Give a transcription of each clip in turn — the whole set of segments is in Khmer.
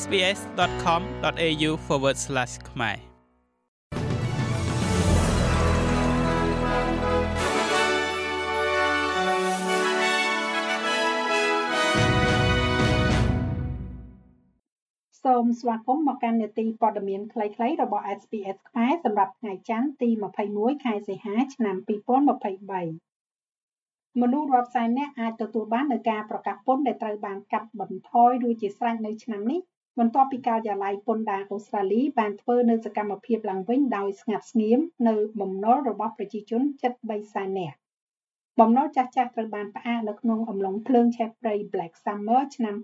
sbs.com.au/ ខ្មែរសូមស្វាគមន៍មកកាន់នេតិព័ត៌មានខ្លីៗរបស់ SPS ខ្មែរសម្រាប់ថ្ងៃច័ន្ទទី21ខែសីហាឆ្នាំ2023មនុស្សរាប់សែននាក់អាចទទួលបាននូវការប្រកាសពន្ធដែលត្រូវបានកាត់បន្ថយរួចជាស្រេចនៅឆ្នាំនេះ បន្ទាប់ពីការិយាល័យពន្ធដារអូស្ត្រាលីបានធ្វើនៅសកម្មភាពឡើងវិញដោយស្ងាត់ស្ងៀមនៅបំណុលរបស់ប្រជាជនជិត3សែននាក់បំណុលចាស់ចាស់ត្រូវបានផ្អាកនៅក្នុងអំឡុងភ្លើងឆេះព្រៃ Black Summer ឆ្នាំ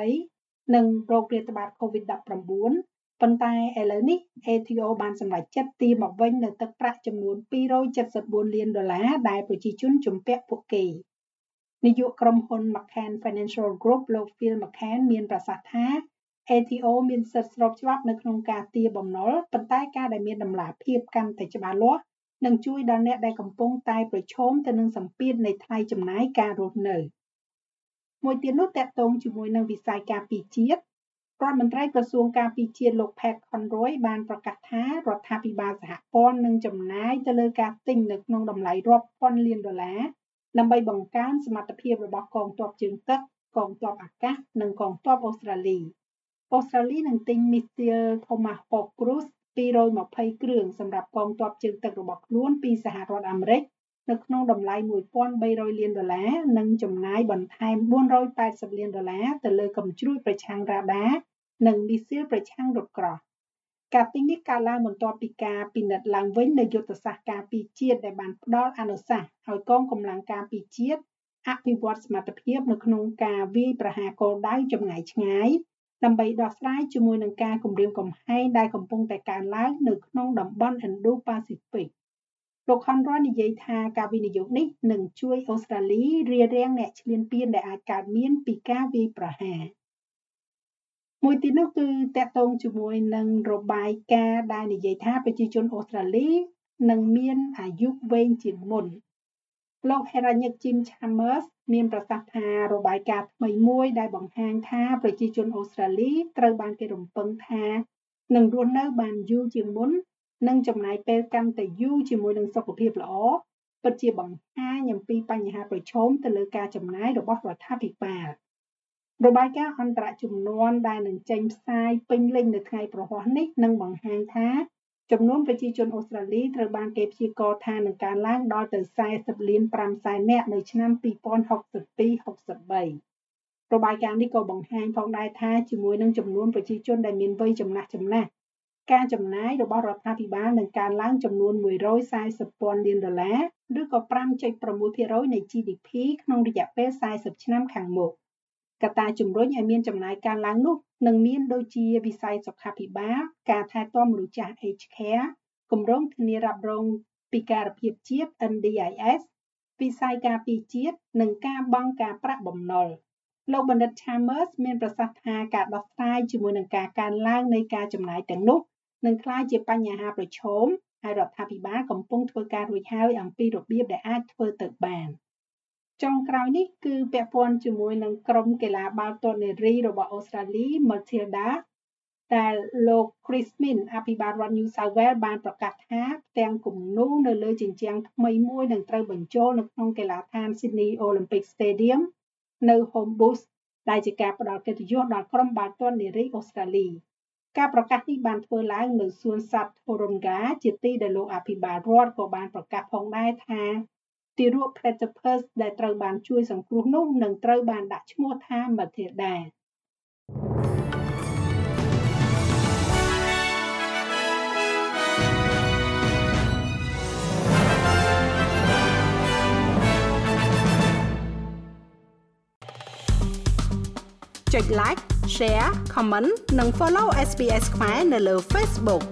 2020និងโรគរាតត្បាត COVID-19 ប៉ុន្តែឥឡូវនេះ ATO បានសម្រេចចិត្តទារមកវិញនូវទឹកប្រាក់ចំនួន274លានដុល្លារដែលប្រជាជនជំពាក់ពួកគេនាយកក្រុមហ៊ុន McCann Financial Group លោក Phil McCann មានប្រសាសន៍ថា ATO មានសិទ្ធិស្របច្បាប់នៅក្នុងការទារបំណុលប៉ុន្តែការដែលមានតម្លាភាពកាន់តែច្បាស់លាស់នឹងជួយដល់អ្នកដែលកំពុងតែប្រឈមទៅនឹងសម្ពាធនៃថ្លៃចំណាយការរស់នៅមួយទៀតនោះតកតងជាមួយនឹងវិស័យការពារជាតិរដ្ឋមន្ត្រីក្រសួងការពារជាតិលោក Pat Conroy បានប្រកាសថារដ្ឋាភិបាលសហព័ន្ធនឹងចំណាយទៅលើការទិញនៅក្នុងតម្លៃរាប់ពាន់លានដុល្លារដើម្បីបង្កើនសមត្ថភាពរបស់កងទ័ពជើងទឹកកងទ័ពអាកាសនិងកងទ័ពអូស្ត្រាលី អូស្ត្រាលីនឹងទិញមីស៊ីល Tomahawk Cruise 220គ្រឿងសម្រាប់កងទ័ពជើងទឹករបស់ខ្លួនពីសហរដ្ឋអាមេរិកនៅក្នុងតម្លៃ1300លានដុល្លារនិងចំណាយបន្ថែម480លានដុល្លារទៅលើកំជ្រួចប្រឆាំងរ៉ាដានិងមីស៊ីលប្រឆាំងរថក្រោះការទិញនេះកើតឡើងបន្ទាប់ពីការពិនិត្យឡើងវិញនៃយុទ្ធសាស្ត្រការពារជាតិដែលបានផ្ដល់អនុសាសន៍ឲ្យកងកម្លាំងការពារជាតិអភិវឌ្ឍសមត្ថភាពនៅក្នុងការវាយប្រហារគោលដៅចម្ងាយឆ្ងាយ ដើម្បីដោះស្រាយជាមួយនឹងការគម្រាមកំហែងដែលកំពុងតែកើនឡើងនៅក្នុងតំបន់ Indo-Pacific លោកខនរ៉ននិយាយថាការវិនិយោគនេះនឹងជួយអូស្ត្រាលីរារាំងអ្នកឈ្លានពានដែលអាចកើតមានពីការវាយប្រហារមួយទៀតនោះគឺតកតងជាមួយនឹងរបាយការណ៍ដែលនិយាយថាប្រជាជនអូស្ត្រាលីនឹងមានអាយុវែងជាងមុន លោក Heranyck Jim Chambers មានប្រសាសន៍ថារបាយការណ៍ថ្មីមួយដែលបង្ហាញថាប្រជាជនអូស្ត្រាលីត្រូវបានគេរំពឹងថានឹងរស់នៅបានយូរជាងមុននិងចំណាយពេលកាន់តែយូរជាមួយនឹងសុខភាពល្អពិតជាបង្ហាញអំពីបញ្ហាប្រឈមទៅលើការចំណាយរបស់រដ្ឋាភិបាលរបាយការណ៍អន្តរជំនាន់ដែលនឹងចេញផ្សាយពេញលេញនៅថ្ងៃប្រហ័សនេះនឹងបង្ហាញថា ចំនួនប្រជាជនអូស្ត្រាលីត្រូវបានគេព្យាករណ៍ថានឹងកើនឡើងដល់ទៅ40លាន5សែននាក់នៅឆ្នាំ2062-63របាយការណ៍នេះក៏បង្ហាញផងដែរថាជាមួយនឹងចំនួនប្រជាជនដែលមានវ័យចំណាស់ចំណាស់ការចំណាយរបស់រដ្ឋាភិបាលនឹងកើនឡើងចំនួន140ពាន់លានដុល្លារឬក៏5.6%នៃ GDP ក្នុងរយៈពេល40ឆ្នាំខាងមុខកត្តាជំរុញឲ្យមានចំណាយកើនឡើងនោះ នឹងមានដូចជាវិស័យសុខាភិបាលការថែទាំមនុស្សចាស់ Aged Care គម្រោងធានារ៉ាប់រងពិការភាពជាតិ NDIS វិស័យការពារជាតិនិងការបង់ការប្រាក់បំណុលលោកបណ្ឌិត Chambers មានប្រសាសន៍ថាការដោះស្រាយជាមួយនឹងការកើនឡើងនៃការចំណាយទាំងនោះនឹងក្លាយជាបញ្ហាប្រឈមហើយរដ្ឋាភិបាលកំពុងធ្វើការរួចហើយអំពីរបៀបដែលអាចធ្វើទៅបាន ចុងក្រោយនេះគឺពាក់ព័ន្ធជាមួយនឹងក្រុមកីឡាបាល់ទាត់នារីរបស់អូស្ត្រាលី Matilda ដែលលោក Chris Min អភិបាលរដ្ឋ New South Wales បានប្រកាសថាផ្ទាំងគំនូរនៅលើជញ្ជាំងថ្មីមួយនឹងត្រូវបញ្ចូលនៅក្នុងកីឡាដ្ឋាន Sydney Olympic Stadium នៅ Home Boost ដែលជាការផ្ដល់កិត្តិយសដល់ក្រុមបាល់ទាត់នារីអូស្ត្រាលីការប្រកាសនេះបានធ្វើឡើងនៅសួនសត្វ Taronga ជាទីដែលលោកអភិបាលរដ្ឋក៏បានប្រកាសផងដែរថា ទារក platypus ដែលត្រូវបានជួយសង្គ្រោះនោះនឹងត្រូវបានដាក់ឈ្មោះថា Matilda ចុច like share comment និង follow SBS ខ្មែរនៅលើ Facebook